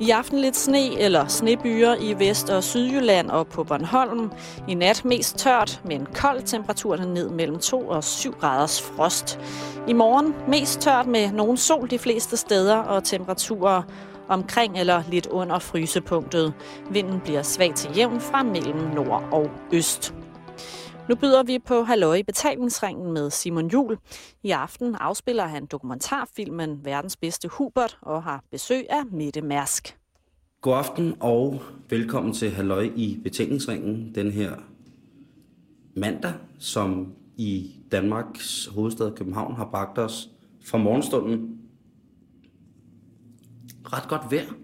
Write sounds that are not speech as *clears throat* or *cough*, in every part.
I aften lidt sne eller snebyer i Vest- og Sydjylland og på Bornholm. I nat mest tørt, men kold temperatur ned mellem 2 og 7 graders frost. I morgen mest tørt med nogen sol de fleste steder og temperaturer omkring eller lidt under frysepunktet. Vinden bliver svag til jævn fra mellem nord og øst. Nu byder vi på Halløj i betalingsringen med Simon Jul. I aften afspiller han dokumentarfilmen Verdens bedste Hubert og har besøg af Mette Mærsk. God aften og velkommen til Halløj i betalingsringen den her mandag, som i Danmarks hovedstad København har bragt os fra morgenstunden ret godt vejr.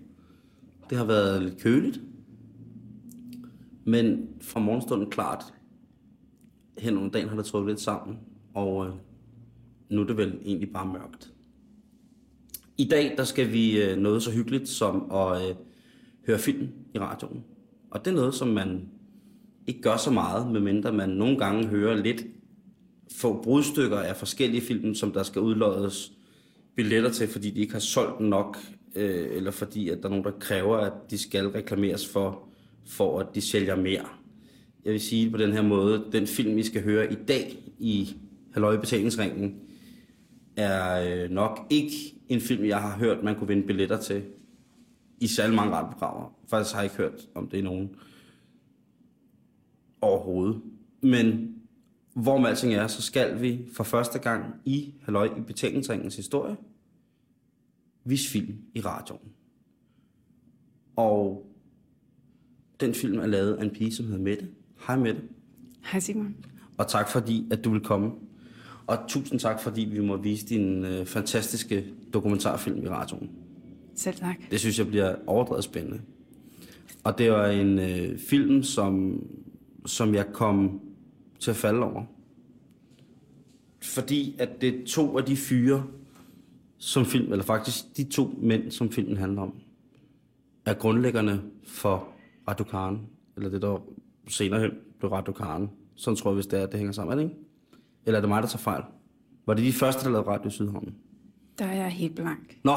Det har været lidt køligt, men fra morgenstunden klart hen under dagen har det trukket lidt sammen, og øh, nu er det vel egentlig bare mørkt. I dag der skal vi øh, noget så hyggeligt som at øh, høre film i radioen. Og det er noget, som man ikke gør så meget, medmindre man nogle gange hører lidt få brudstykker af forskellige film, som der skal udlådes billetter til, fordi de ikke har solgt nok, øh, eller fordi at der er nogen, der kræver, at de skal reklameres for, for at de sælger mere jeg vil sige på den her måde, den film, vi skal høre i dag i Halløj betalingsringen, er øh, nok ikke en film, jeg har hørt, man kunne vinde billetter til i særlig mange radioprogrammer. Faktisk har jeg ikke hørt om det i nogen overhovedet. Men hvor med alting er, så skal vi for første gang i Halløj i betalingsringens historie vise film i radioen. Og den film er lavet af en pige, som hedder Mette, Hej Mette. Hej Simon. Og tak fordi, at du vil komme. Og tusind tak, fordi vi må vise din øh, fantastiske dokumentarfilm i radioen. Selv tak. Det synes jeg bliver overdrevet spændende. Og det var en øh, film, som, som jeg kom til at falde over. Fordi at det er to af de fyre, som film, eller faktisk de to mænd, som filmen handler om, er grundlæggerne for Radio Karen, eller det der senere hen blev Radio Karen. Sådan tror jeg, hvis det er, det hænger sammen, er det ikke? Eller er det mig, der tager fejl? Var det de første, der lavede Radio Sydhavnen? Der er jeg helt blank. Nå,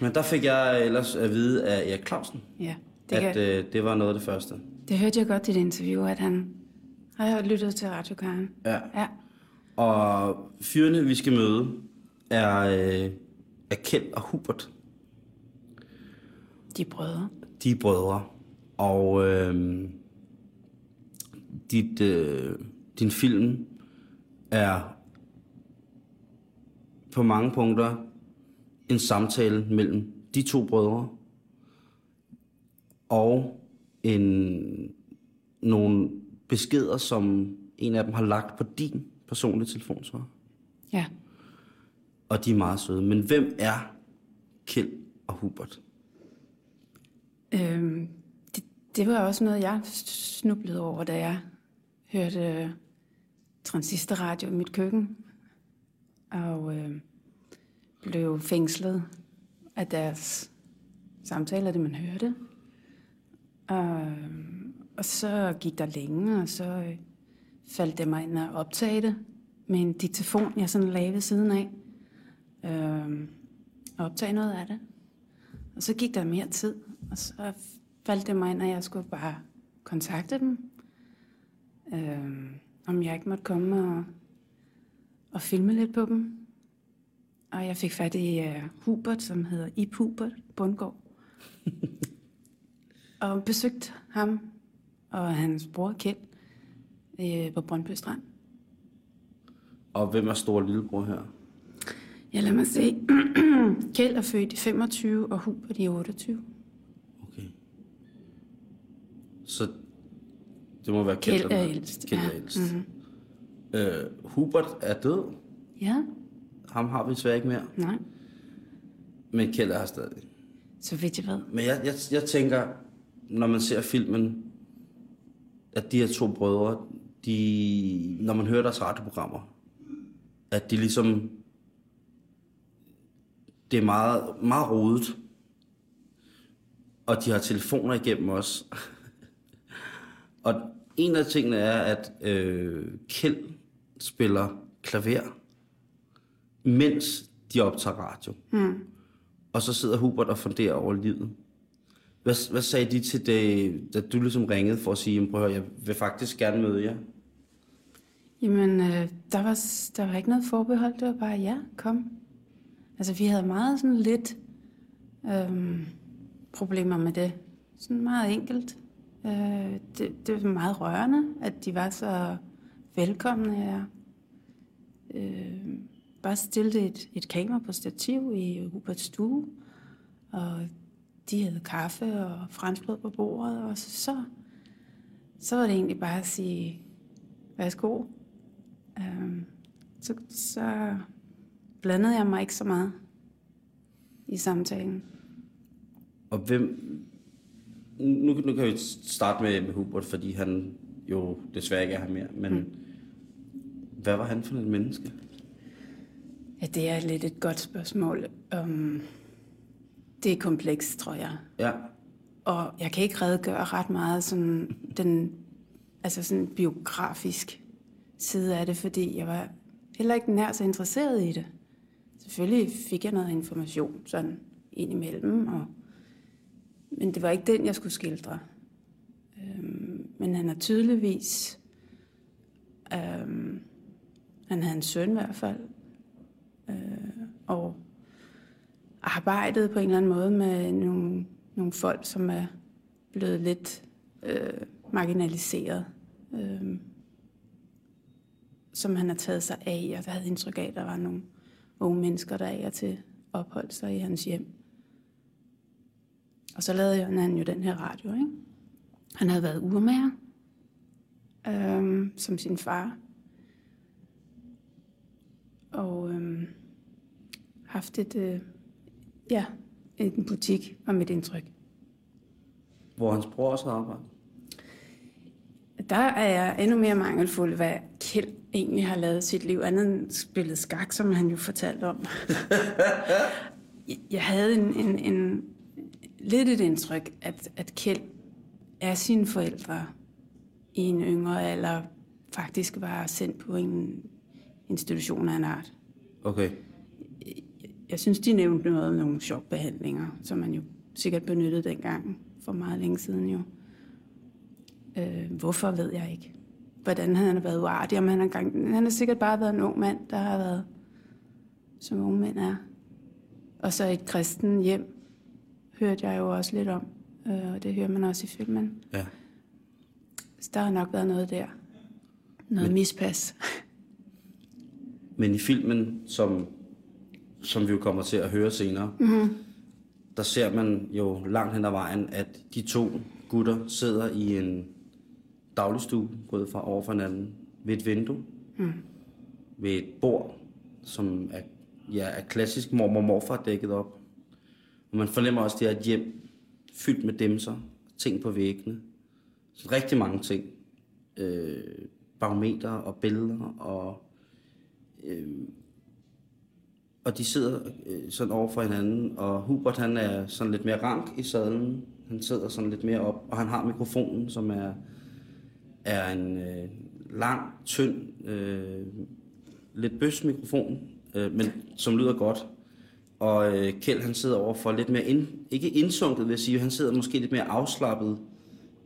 men der fik jeg ellers at vide af Erik Clausen, Ja, det, at kan, øh, det var noget af det første. det hørte jeg godt i det interview, at han har lyttet til Radio Karen. Ja. Ja. Og fyrene, vi skal møde, er, øh, er Kjeld og Hubert. De er brødre. De er brødre. Og øh, dit, øh, din film er på mange punkter en samtale mellem de to brødre og en, nogle beskeder, som en af dem har lagt på din personlige telefonsvar. Ja. Og de er meget søde. Men hvem er Kjeld og Hubert? Øhm, det, var også noget, jeg snublede over, da jeg hørte transistorradio i mit køkken. Og øh, blev fængslet af deres samtaler, det man hørte. Og, øh, og så gik der længe, og så øh, faldt det mig ind at optage det med en diktafon, jeg sådan lagde ved siden af. Øh, og optage noget af det. Og så gik der mere tid, og så faldt det mig ind, at jeg skulle bare kontakte dem. Øh, om jeg ikke måtte komme og, og filme lidt på dem. Og jeg fik fat i uh, Hubert, som hedder Ip Hubert Bundgaard. *laughs* og besøgte ham og hans bror Kjeld øh, på Brøndby Strand. Og hvem er stor lillebror her? Ja, lad mig se. *clears throat* Kjeld er født i 25, og Hubert i 28. Okay. Så det må være Kjeld, Kjeld er ældst, Kjeld er ja. ældst. Mm-hmm. Øh, Hubert er død. Ja, Ham har vi desværre ikke mere. nej. Men Kjeld er her stadig. Så vidt jeg ved. Men jeg, jeg, jeg tænker, når man ser filmen, at de her to brødre, de, når man hører deres radioprogrammer, at de ligesom, det er meget, meget rodet. Og de har telefoner igennem os. Og en af tingene er, at øh, Kjeld spiller klaver, mens de optager radio. Mm. Og så sidder Hubert og funderer over livet. Hvad, hvad sagde de til dig, da du ligesom ringede for at sige, prøv at høre, jeg vil faktisk gerne møde jer? Jamen, øh, der, var, der var ikke noget forbehold. Det var bare, ja, kom. Altså, vi havde meget sådan lidt øh, problemer med det. Sådan meget enkelt. Øh, det, det var meget rørende, at de var så velkomne her. Øh, bare stillede et, et kamera på stativ i Huberts stue, og de havde kaffe og franskbrød på bordet, og så, så var det egentlig bare at sige, værsgo. Øh, så, så blandede jeg mig ikke så meget i samtalen. Og hvem... Nu, nu kan vi starte med, med Hubert, fordi han jo desværre ikke er her mere, men mm. hvad var han for et menneske? Ja, det er lidt et godt spørgsmål. Um, det er komplekst, tror jeg. Ja. Og jeg kan ikke redegøre ret meget sådan den altså sådan biografisk side af det, fordi jeg var heller ikke nær så interesseret i det. Selvfølgelig fik jeg noget information sådan indimellem, og, men det var ikke den, jeg skulle skildre. Øhm, men han er tydeligvis, øhm, han havde en søn i hvert fald, øh, og arbejdet på en eller anden måde med nogle, nogle folk, som er blevet lidt øh, marginaliseret. Øh, som han har taget sig af, og der havde indtryk af, at der var nogle unge mennesker, der af og til opholdt sig i hans hjem. Og så lavede han jo den her radio, ikke? Han havde været urmager, øhm, som sin far. Og øhm, haft et, øh, ja, en butik, var mit indtryk. Hvor hans bror også har arbejdet? Der er jeg endnu mere mangelfuld, hvad Kjeld egentlig har lavet sit liv, andet end spillet skak, som han jo fortalte om. *laughs* jeg havde en, en, en, lidt et indtryk, at, at Kjeld er sine forældre i en yngre alder faktisk var sendt på en institution af en art. Okay. Jeg, jeg synes, de nævnte noget om nogle chokbehandlinger, som man jo sikkert benyttede dengang for meget længe siden jo. Øh, hvorfor ved jeg ikke. Hvordan han har været uartig, om han har, gang... han har sikkert bare været en ung mand, der har været, som unge mænd er. Og så et kristen hjem, hørte jeg jo også lidt om, øh, og det hører man også i filmen. Ja. Så der har nok været noget der. Noget Men... mispas. *laughs* Men i filmen, som, som vi jo kommer til at høre senere, mm-hmm. der ser man jo langt hen ad vejen, at de to gutter sidder i en dagligstue, gået fra over for hinanden, ved et vindue, mm. ved et bord, som er, ja, er klassisk mormor morfar dækket op. Men man fornemmer også, at det er et hjem fyldt med dæmser, ting på væggene. Så rigtig mange ting. Øh, barometer og billeder og... Øh, og de sidder øh, sådan over for hinanden, og Hubert han er sådan lidt mere rank i sadlen. Han sidder sådan lidt mere op, og han har mikrofonen, som er er en øh, lang, tynd, øh, lidt bøs mikrofon, øh, men som lyder godt. Og øh, Kjeld han sidder over for lidt mere, ind, ikke indsunket vil jeg sige, han sidder måske lidt mere afslappet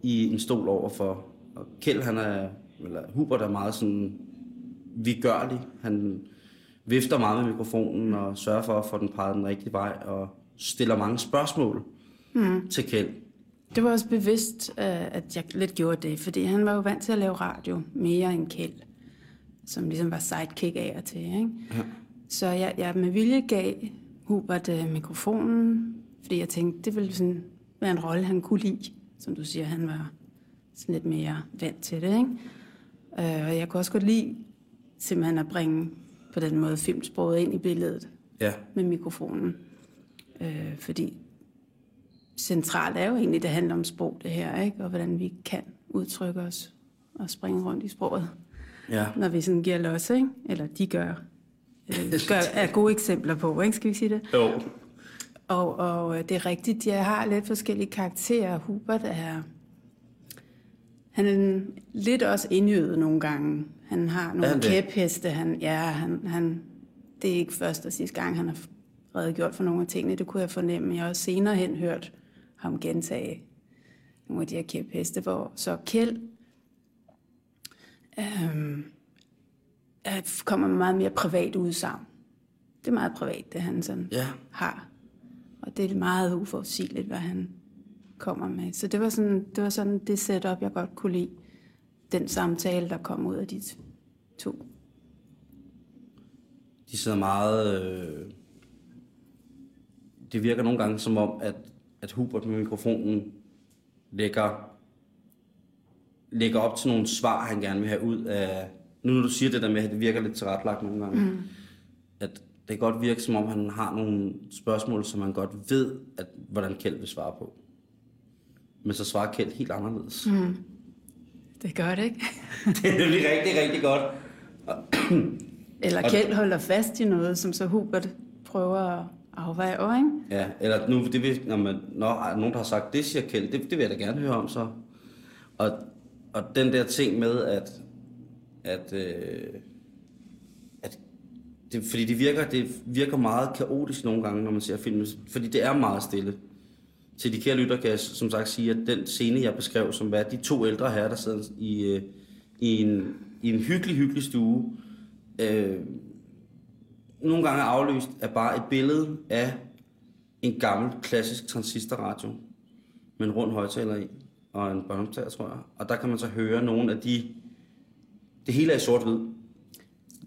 i en stol overfor. Og Kjeld han er, eller Hubert er meget sådan vigørlig. Han vifter meget med mikrofonen og sørger for at få den peget den rigtige vej og stiller mange spørgsmål mm. til Kjeld. Det var også bevidst, øh, at jeg lidt gjorde det, fordi han var jo vant til at lave radio mere end Kjeld, som ligesom var sidekick af og til. Ikke? Ja. Så jeg, jeg med vilje gav Hubert uh, mikrofonen, fordi jeg tænkte, det ville sådan være en rolle, han kunne lide. Som du siger, han var sådan lidt mere vant til det. Ikke? Uh, og jeg kunne også godt lide simpelthen at bringe på den måde filmsproget ind i billedet ja. med mikrofonen. Uh, fordi centralt er jo egentlig, det handler om sprog, det her, ikke? og hvordan vi kan udtrykke os og springe rundt i sproget, ja. når vi sådan giver los, ikke? eller de gør, øh, gør er gode eksempler på, ikke? skal vi sige det? Jo. Og, og det er rigtigt, jeg har lidt forskellige karakterer. Hubert er, han er lidt også indjødet nogle gange. Han har nogle kæpheste. Han, ja, han, han, det er ikke første og sidste gang, han har redegjort for nogle af tingene, det kunne jeg fornemme. Jeg har også senere hen hørt ham gentage nogle af de her kæpheste, hvor så Kjeld øhm, kommer med meget mere privat udsagn. Det er meget privat, det han sådan Ja. har. Og det er meget uforudsigeligt, hvad han kommer med. Så det var sådan det, var sådan det setup, jeg godt kunne lide. Den samtale, der kom ud af de to. De sidder meget... Øh... Det virker nogle gange som om, at, at Hubert med mikrofonen lægger, lægger op til nogle svar, han gerne vil have ud af... Nu når du siger det der med, at det virker lidt tilrettelagt nogle gange, mm. at det kan godt virke som om, han har nogle spørgsmål, som han godt ved, at, hvordan Kjeld vil svare på. Men så svarer Kjeld helt anderledes. Mm. Det gør det, ikke? *laughs* det er nemlig rigtig, rigtig godt. Eller Kjeld holder fast i noget, som så Hubert prøver at afveje, ikke? Ja, eller nu, det vil, når, man, når nogen, der har sagt, det siger Kjeld, det, det vil jeg da gerne høre om så. Og, og den der ting med, at, at, øh, at det, fordi det virker, det virker meget kaotisk nogle gange, når man ser filmen, fordi det er meget stille. Til de kære lytter kan jeg som sagt sige, at den scene, jeg beskrev, som var de to ældre herrer, der sidder i, øh, i, en, i en hyggelig, hyggelig stue, øh, nogle gange er afløst af bare et billede af en gammel, klassisk transistorradio med en rund højtaler i og en båndoptager, tror jeg. Og der kan man så høre nogle af de... Det hele er i sort-hvid.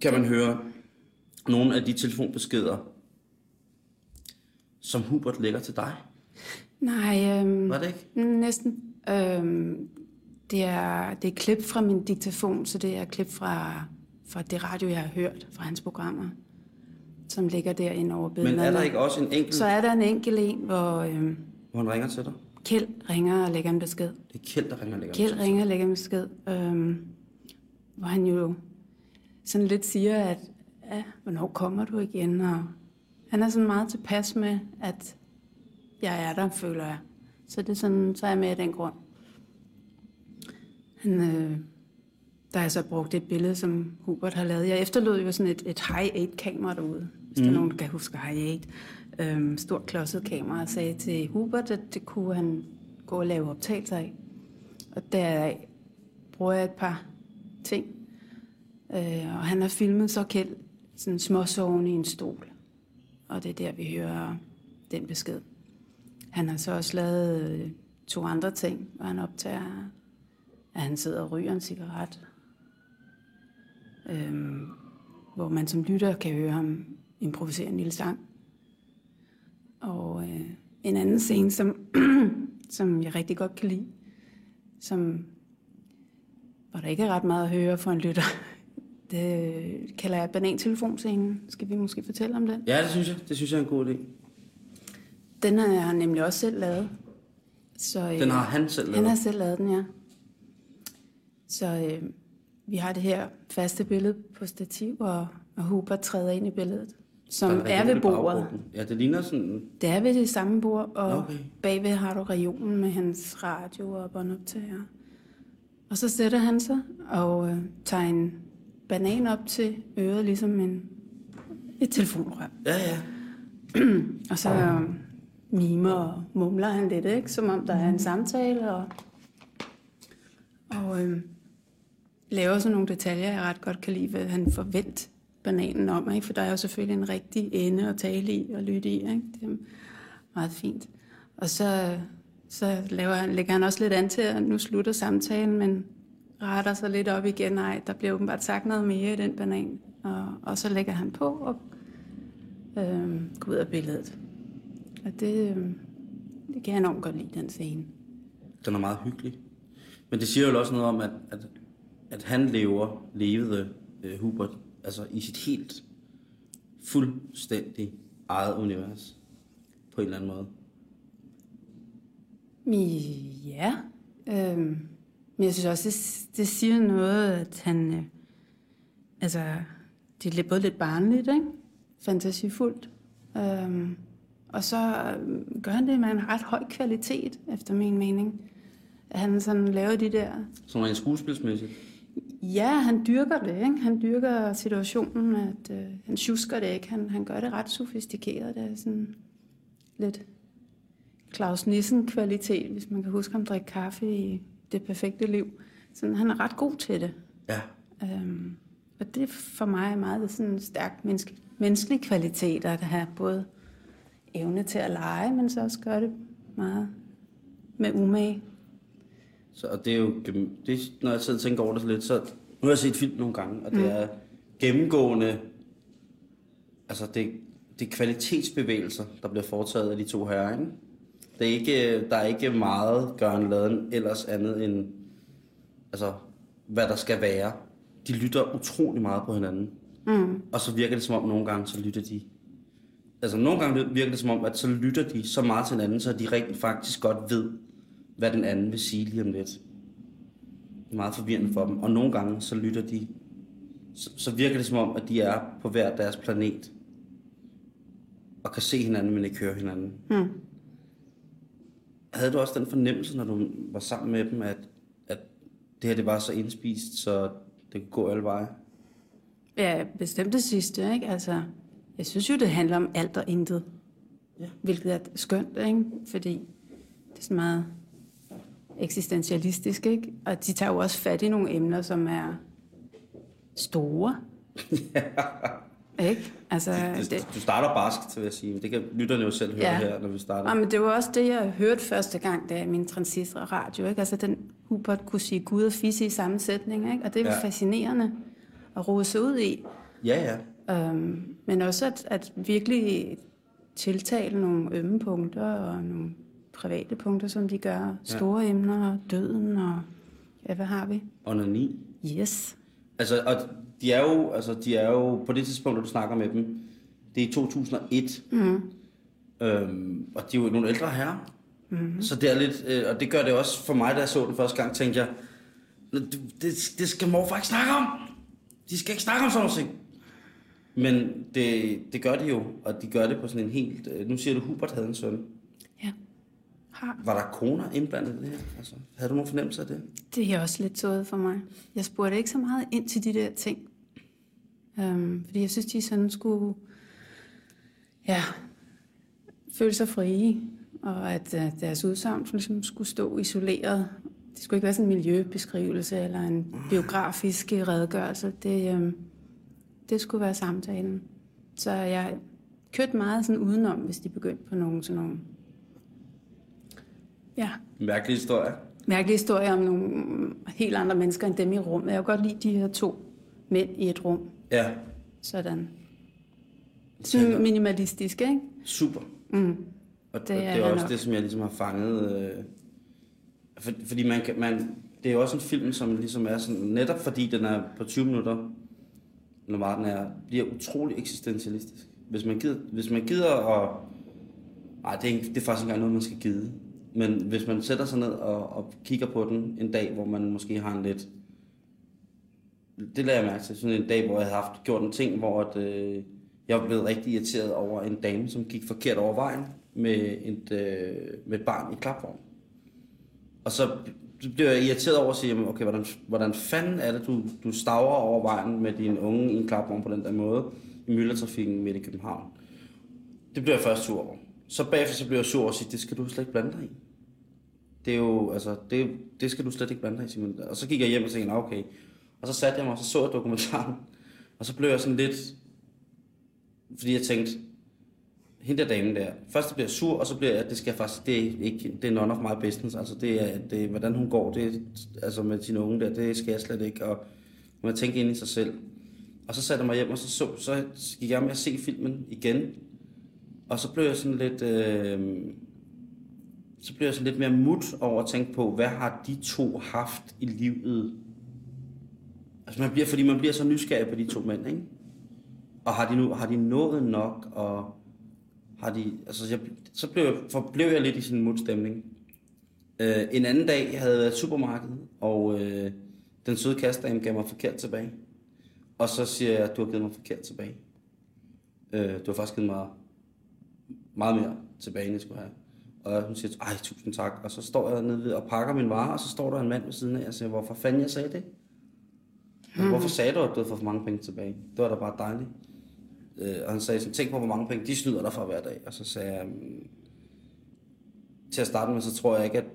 Kan man høre nogle af de telefonbeskeder, som Hubert lægger til dig. Nej, øhm, Var det ikke? næsten. Øhm, det, er, det er klip fra min diktafon, så det er klip fra, fra det radio, jeg har hørt fra hans programmer, som ligger derinde over Men billederne. er der ikke også en enkelt, Så er der en enkelt en, hvor øhm, hvor han ringer til dig? Kjeld ringer og lægger en besked. Det er Kjeld, der ringer og lægger Kjeld til dig. ringer og lægger en besked, øhm, hvor han jo sådan lidt siger, at ja, hvornår kommer du igen? Og han er sådan meget tilpas med, at jeg er der, føler jeg. Så det er sådan, så er jeg med af den grund. Han, øh, der har jeg så brugt et billede, som Hubert har lavet. Jeg efterlod jo sådan et, et high-8 kamera derude, hvis mm. der er nogen, der kan huske high-8. Øhm, stort klodset kamera, og sagde til Hubert, at det kunne han gå og lave optagelser af. Og der bruger jeg et par ting. Øh, og han har filmet så kæld, sådan småsoven i en stol. Og det er der, vi hører den besked. Han har så også lavet øh, to andre ting, hvor han optager, at han sidder og ryger en cigaret. Øhm, hvor man som lytter kan høre ham improvisere en lille sang. Og øh, en anden scene, som, *clears throat* som jeg rigtig godt kan lide, som, hvor der ikke er ret meget at høre for en lytter, *laughs* det kalder jeg banantelefonscenen. Skal vi måske fortælle om den? Ja, det synes jeg. Det synes jeg er en god idé. Den har jeg nemlig også selv lavet. Så, øh, Den har han selv Han lavet. har selv lavet den, ja. Så øh, vi har det her faste billede på stativ, og, og Hubert træder ind i billedet, som er i ved bordet. baggrunden. Ja, det ligner sådan... Det er ved det samme bord, og okay. bagved har du regionen med hans radio og båndoptager. Og så sætter han sig og øh, tager en banan op til øret, ligesom en, et telefonrør. Ja, ja. *clears throat* Og så øh, mimer og mumler han lidt, ikke? som om der er en samtale, og, og øh, laver sådan nogle detaljer, jeg ret godt kan lide, hvad han forvent bananen om, ikke? for der er jo selvfølgelig en rigtig ende at tale i og lytte i. Ikke? Det er meget fint. Og så, så laver lægger han også lidt an til, at nu slutter samtalen, men retter sig lidt op igen. Nej, der bliver åbenbart sagt noget mere i den banan. Og, og så lægger han på og øh, går ud af billedet. Og det, øh, det kan jeg enormt godt lide, den scene. Den er meget hyggelig. Men det siger jo også noget om, at, at, at han lever, levede uh, Hubert, altså i sit helt fuldstændig eget univers. På en eller anden måde. Ja. Øhm, men jeg synes også, det, det siger noget, at han... Øh, altså, det er lidt, både lidt barnligt, ikke? Fantasifuldt. Øhm, og så øh, gør han det med en ret høj kvalitet, efter min mening. At han sådan laver de der... Sådan rent skuespilsmæssigt. Ja, han dyrker det, ikke? Han dyrker situationen, at øh, han tjusker det ikke. Han, han gør det ret sofistikeret. Det er sådan lidt Claus Nissen-kvalitet, hvis man kan huske ham drikke kaffe i det perfekte liv. Så han er ret god til det. Ja. Øhm, og det er for mig meget sådan en stærk menneske, menneskelig kvalitet at have både evne til at lege, men så også gøre det meget med umage. Så, og det er jo, det, er- når jeg sidder og tænker over det så lidt, så nu har jeg set film nogle gange, og det er gennemgående, altså det, det er kvalitetsbevægelser, der bliver foretaget af de to herrer, ikke? Det er ikke, der er ikke meget gøren laden ellers andet end, altså, hvad der skal være. De lytter utrolig meget på hinanden. Mm. Og så virker det som om, nogle gange, så lytter de altså nogle gange virker det som om, at så lytter de så meget til hinanden, så de rent faktisk godt ved, hvad den anden vil sige lige om lidt. Det er meget forvirrende for dem. Og nogle gange så lytter de, så, så virker det som om, at de er på hver deres planet. Og kan se hinanden, men ikke høre hinanden. Mm. Havde du også den fornemmelse, når du var sammen med dem, at, at det her det var så indspist, så det kunne gå alle veje? Ja, bestemt det sidste, ikke? Altså, jeg synes jo, det handler om alt og intet. Ja. Hvilket er skønt, ikke? Fordi det er sådan meget eksistentialistisk, ikke? Og de tager jo også fat i nogle emner, som er store. *laughs* *laughs* ikke? Altså, Det, det, du starter barsk, vil jeg sige. Det kan lytterne jo selv høre Ja. her, når vi starter. Ja, men det var også det, jeg hørte første gang, da min transistorradio, ikke? Altså, den Hubert kunne sige Gud og fisse i samme sætning, ikke? Og det er jo Ja. fascinerende at rode sig ud i. Ja, ja. Øhm, men også at, at virkelig tiltale nogle ømme punkter og nogle private punkter, som de gør. Store ja. emner, døden og ja, hvad har vi? Onani. Yes. Altså, og de er jo, altså, de er jo, på det tidspunkt, hvor du snakker med dem, det er i 2001. Mm. Øhm, og de er jo nogle ældre herrer. Mm. Så det er lidt, øh, og det gør det også for mig, da jeg så den første gang, tænkte jeg, det, det, det skal morfar ikke snakke om. De skal ikke snakke om sådan noget. Men det, det gør de jo, og de gør det på sådan en helt... øh, Nu siger du, Hubert havde en søn. Har. Var der koner indblandet i det her? Altså, havde du nogen fornemmelse af det? Det er også lidt tåget for mig. Jeg spurgte ikke så meget ind til de der ting. Øhm, fordi jeg synes, de sådan skulle ja, føle sig frie, og at uh, deres udsagn ligesom skulle stå isoleret. Det skulle ikke være sådan en miljøbeskrivelse eller en biografisk redegørelse. Det, øhm, det skulle være samtalen. Så jeg kørte meget sådan udenom, hvis de begyndte på nogle sådan nogle ja, Mærkelig historie. mærkelig historie om nogle helt andre mennesker end dem i rummet. Jeg kan godt lide de her to mænd i et rum. Ja, Sådan. Sådan minimalistisk, ikke? super. Mm. Og det, og er det er han også nok. det, som jeg ligesom har fanget. Øh, for, fordi man, kan, man, det er jo også en film, som ligesom er sådan, netop fordi den er på 20 minutter, når den er, bliver utrolig eksistentialistisk. Hvis man gider, hvis man gider at... Nej, det er, det er faktisk ikke engang noget, man skal gide. Men hvis man sætter sig ned og, og kigger på den en dag, hvor man måske har en lidt... Det lader jeg mærke til. Sådan en dag, hvor jeg havde haft gjort en ting, hvor at, øh, jeg blev blevet rigtig irriteret over en dame, som gik forkert over vejen med et, øh, med et barn i klapvogn. Og så blev jeg irriteret over at sige, jamen, okay, hvordan, hvordan fanden er det, du, du staver over vejen med din unge i en klapvogn på den der måde i myldretrafikken midt i København. Det blev jeg først sur over. Så bagefter så blev jeg sur og siger, det skal du slet ikke blande dig i. Det er jo, altså, det, det skal du slet ikke blande dig i, Simon. Og så gik jeg hjem og tænkte, okay. Og så satte jeg mig, og så så jeg dokumentaren. Og så blev jeg sådan lidt, fordi jeg tænkte, hende der dame der, først bliver jeg sur, og så bliver jeg, det skal jeg faktisk, det er ikke, det er none of my business, altså det er, det, er, hvordan hun går, det er, altså med sine unge der, det skal jeg slet ikke, og man tænker ind i sig selv. Og så satte jeg mig hjem, og så, så, så gik jeg med at se filmen igen, og så blev jeg sådan lidt, øh, så blev jeg sådan lidt mere mut over at tænke på, hvad har de to haft i livet? Altså man bliver, fordi man bliver så nysgerrig på de to mænd, ikke? Og har de, nu, har de nået nok, og har de, altså jeg, så blev jeg, forblev jeg lidt i sin mutstemning. Øh, en anden dag, jeg havde været i supermarkedet, og øh, den søde kastdame gav mig forkert tilbage. Og så siger jeg, du har givet mig forkert tilbage. Øh, du har faktisk givet mig meget mere tilbage, end jeg skulle have. Og hun siger, ej, tusind tak. Og så står jeg nede ved og pakker min varer, og så står der en mand ved siden af, og siger, hvorfor fanden jeg sagde det? Mm. Hvorfor sagde du, at du havde fået for mange penge tilbage? Det var da bare dejligt. Øh, og han sagde sådan, tænk på, hvor mange penge de snyder dig for hver dag. Og så sagde jeg, mm, til at starte med, så tror jeg ikke, at,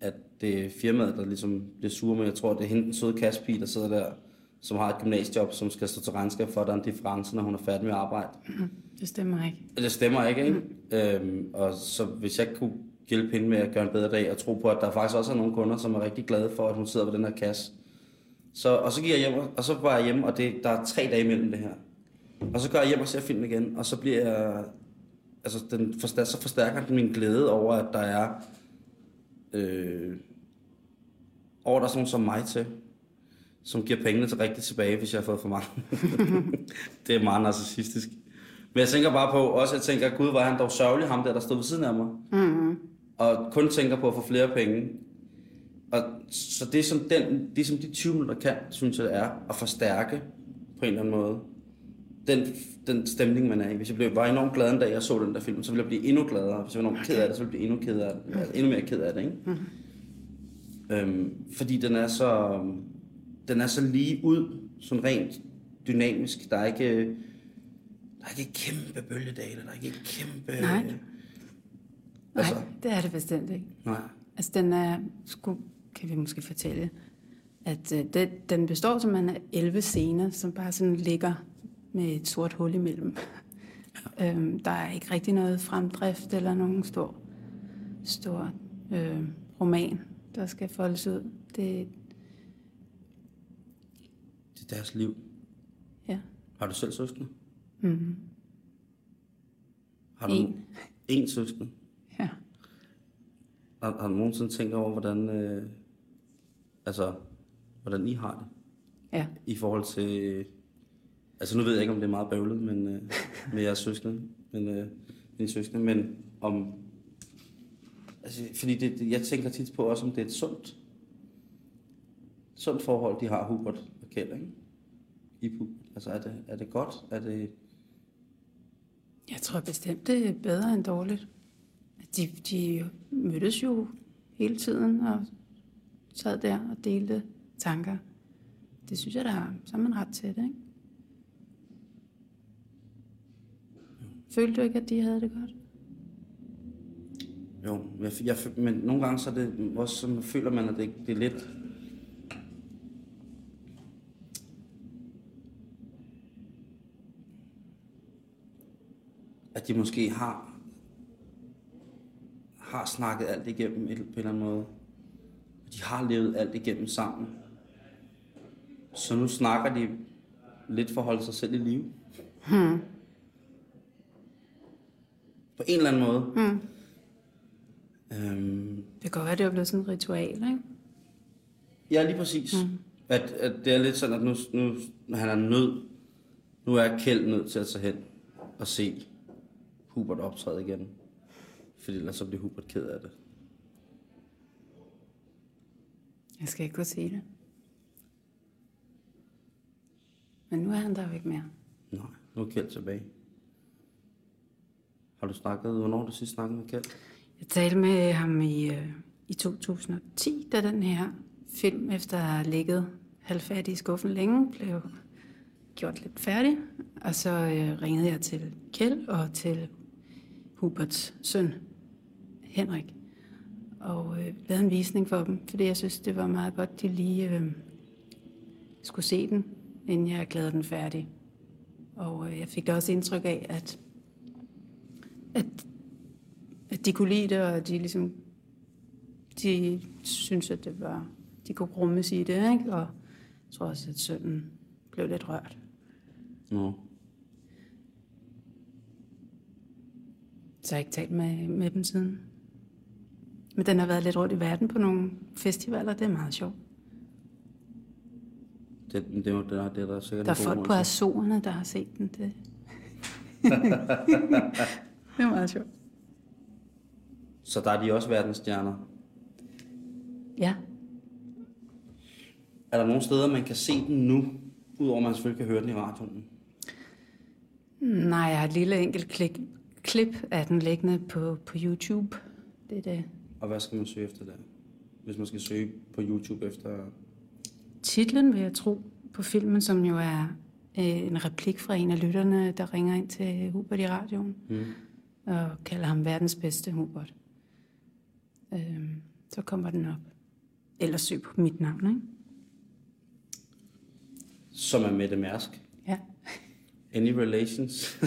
at det er firmaet, der ligesom bliver sur med. Jeg tror, det er hende, den søde kaspige, der sidder der, som har et gymnasiejob, som skal stå til regnskab for, at der er en difference, når hun er færdig med at arbejde. *clears throat* Det stemmer ikke. Det stemmer ikke, ikke? Mm. Øhm, og så hvis jeg kunne hjælpe hende med at gøre en bedre dag, og tro på, at der faktisk også er nogle kunder, som er rigtig glade for, at hun sidder ved den her kasse. Så, og så gik jeg hjem, og så var jeg hjemme, og det, der er tre dage imellem det her. Og så går jeg hjem og ser filmen igen, og så bliver jeg... Altså, den forstærker, så forstærker den min glæde over, at der er... Øh, over der er sådan som mig til, som giver pengene til rigtigt tilbage, hvis jeg har fået for mange. *laughs* det er meget narcissistisk. Men jeg tænker bare på, også jeg tænker, gud, var han dog sørgelig, ham der, der stod ved siden af mig. Mm-hmm. Og kun tænker på at få flere penge. Og så det som, den, det som de 20 minutter kan, synes jeg, det er, at forstærke på en eller anden måde den, den stemning, man er i. Hvis jeg blev, var enormt glad en dag, jeg så den der film, så ville jeg blive endnu gladere. Hvis jeg var enormt ked af det, så ville jeg blive endnu, ked af det, altså, endnu mere ked af det. Ikke? Mm. Øhm, fordi den er så den er så lige ud, sådan rent dynamisk. Der er ikke, der er ikke kæmpe bølgedale, der er ikke kæmpe... Nej. Altså, Nej, det er det bestemt ikke. Nej. Altså, den er, sku, kan vi måske fortælle, at uh, det, den består simpelthen af 11 scener, som bare sådan ligger med et sort hul imellem. Ja. øhm, der er ikke rigtig noget fremdrift eller nogen stor, stor øh, roman, der skal foldes ud. Det, deres liv. Ja. Har du selv søskende? Mm-hmm. Har du en. En søskende? Ja. Har, har du nogensinde tænkt over, hvordan, øh, altså, hvordan I har det? Ja. I forhold til... Altså nu ved jeg ikke, om det er meget bøvlet men, øh, med jeres søskende, men, øh, mine søskende, men om... Altså, fordi det, jeg tænker tit på også, om det er et sundt, sundt forhold, de har, Hubert og Kjeld, ikke? I, altså er det, er det godt? Er det... Jeg tror bestemt, det er bedre end dårligt. De, de mødtes jo hele tiden og sad der og delte tanker. Det synes jeg, der har, så har man ret til det, ikke? Følte du ikke, at de havde det godt? Jo, jeg, jeg, men nogle gange så er det også, så føler man, at det, det er lidt... At de måske har har snakket alt igennem på en eller anden måde. De har levet alt igennem sammen. Så nu snakker de lidt for at holde sig selv i live. Hmm. På en eller anden måde. Hmm. Øhm, det kan godt være, det er blevet sådan et ritual, ikke? Ja, lige præcis. Mm. At, at det er lidt sådan, at nu, nu når han er nød, nu er Kjeld nødt til at tage hen og se Hubert optræde igen. Fordi ellers så bliver Hubert ked af det. Jeg skal ikke gå se det. Men nu er han der jo ikke mere. Nej, nu er Kjeld tilbage. Har du snakket, hvornår du sidst snakket med Kjeld? Jeg talte med ham i, øh, i 2010, da den her film, efter at have ligget halvfærdig i skuffen længe, blev gjort lidt færdig. Og så øh, ringede jeg til Kjeld og til Huberts søn, Henrik, og øh, lavede en visning for dem, fordi jeg synes, det var meget godt, de lige øh, skulle se den, inden jeg erklærede den færdig. Og øh, jeg fik da også indtryk af, at, at, at de kunne lide det, og de ligesom de synes, at det var, de kunne rummes i det, ikke? Og jeg tror også, at sønnen blev lidt rørt. Nå. Så jeg har ikke talt med, med dem siden. Men den har været lidt rundt i verden på nogle festivaler. Det er meget sjovt. Det, det, det, det, er, det er der sikkert Der er folk på Azorerne, der har set den. Det. *laughs* det er meget sjovt. Så der er de også verdensstjerner? Ja. Er der nogle steder, man kan se den nu, udover man selvfølgelig kan høre den i radioen? Nej, jeg har et lille enkelt klik, klip af den liggende på, på YouTube. Det er det. Og hvad skal man søge efter der? Hvis man skal søge på YouTube efter... Titlen vil jeg tro på filmen, som jo er øh, en replik fra en af lytterne, der ringer ind til Hubert i radioen Mm. og kalder ham verdens bedste Hubert. Øh, så kommer den op. Ellers søg på mit navn, ikke? Som er Mette Mærsk. Any relations? *laughs*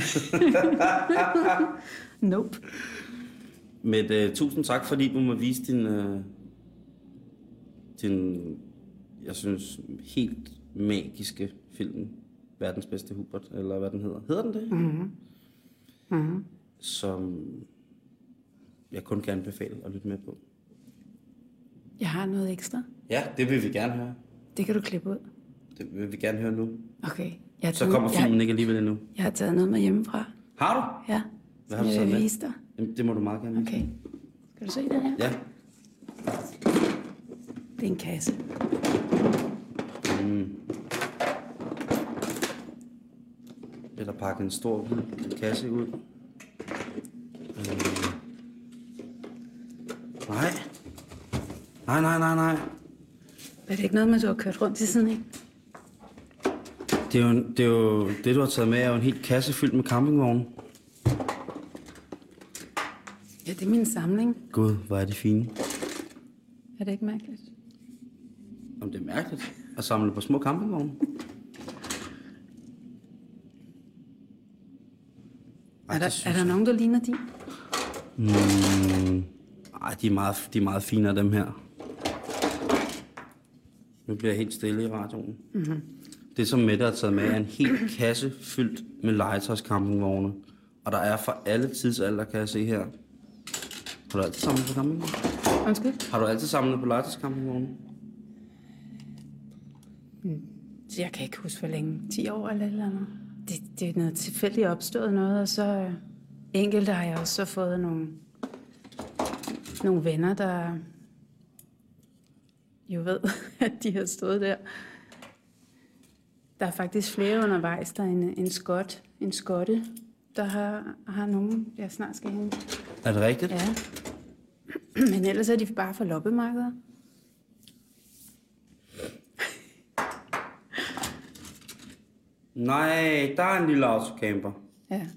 Nope. Mette, tusind tak, fordi du må vise din, øh, din, jeg synes, helt magiske film, Verdens bedste Hubert, eller hvad den hedder. Hedder den det? Mm-hmm. Mm-hmm. Som jeg kun kan anbefale at lytte med på. Jeg har noget ekstra. Ja, det vil vi gerne høre. Det kan du klippe ud. Det vil vi gerne høre nu. Okay. Jeg Så kommer jeg, filmen ikke alligevel endnu. jeg har taget noget med hjemmefra. Har du? Ja. Hvad har du taget jeg vil med? dig. Jamen, det må du meget gerne. Okay. Skal du se det her? Ja. Det er en kasse. Mm. Eller pakke en stor kasse ud. Øh. Nej. Nej, nej, nej, nej. Er det ikke noget med, at du har kørt rundt i siden af? Det er, jo, det er jo, det du har taget med, er jo en helt kasse fyldt med campingvogne. Ja, det er min samling. Gud, hvor er de fine. Er det ikke mærkeligt? Om det er mærkeligt at samle på små campingvogne. Ej, Er der, er der nogen, der ligner din? Mm, ej, de er, meget, de er meget finere, dem her. Nu bliver jeg helt stille i radioen. Mm-hmm. Det, som Mette har taget med, er en hel kasse fyldt med legetøjscampingvogne. Og der er for alle tidsalder, kan jeg se her. Har du altid samlet på campingvogne? Undskyld? Har du altid samlet på legetøjscampingvogne? Så jeg kan ikke huske, hvor længe. 10 år eller eller andet. Det, det er noget tilfældigt opstået noget, og så øh, enkelte har jeg også så fået nogle, nogle venner, der jo ved, *laughs* at de har stået der. Der er faktisk flere undervejs. Der er en, en skot, en skotte, der har, har nogen, jeg snart skal hente. Er det rigtigt? Ja. Men ellers er de bare for loppemarkeder. Nej, der er en lille autocamper. Ja.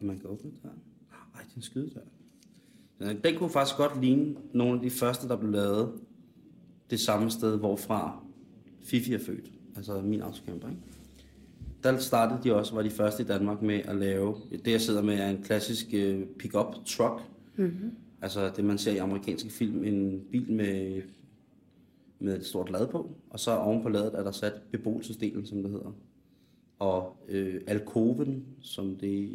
Man kan åbne der. Ej, den skyde der. Den, den kunne faktisk godt ligne nogle af de første, der blev lavet det samme sted, hvorfra Fifi er født. Altså min autocamper, ikke? Der startede de også, var de første i Danmark med at lave, det jeg sidder med er en klassisk øh, pick-up truck. Mm-hmm. Altså det man ser i amerikanske film, en bil med, med et stort lad på, og så oven på ladet er der sat beboelsesdelen, som det hedder og øh, alkoven, som det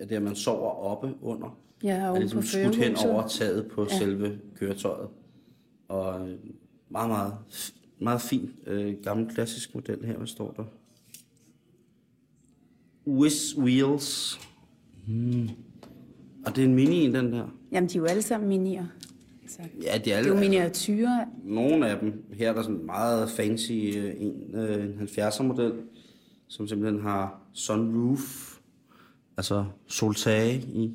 er der, man sover oppe under, Ja, er ligesom skudt hen over taget på ja. selve køretøjet. Og øh, meget, meget, meget fin øh, gammel klassisk model her, hvad står der? Whiz Wheels. Hmm. Og det er en mini en, den der. Jamen, de er jo alle sammen minier. Altså, Ja, de er det er alle, jo miniatyrer. nogle af dem. Her er der sådan en meget fancy øh, en, øh, en 70'er model, som simpelthen har sunroof, altså soltage i.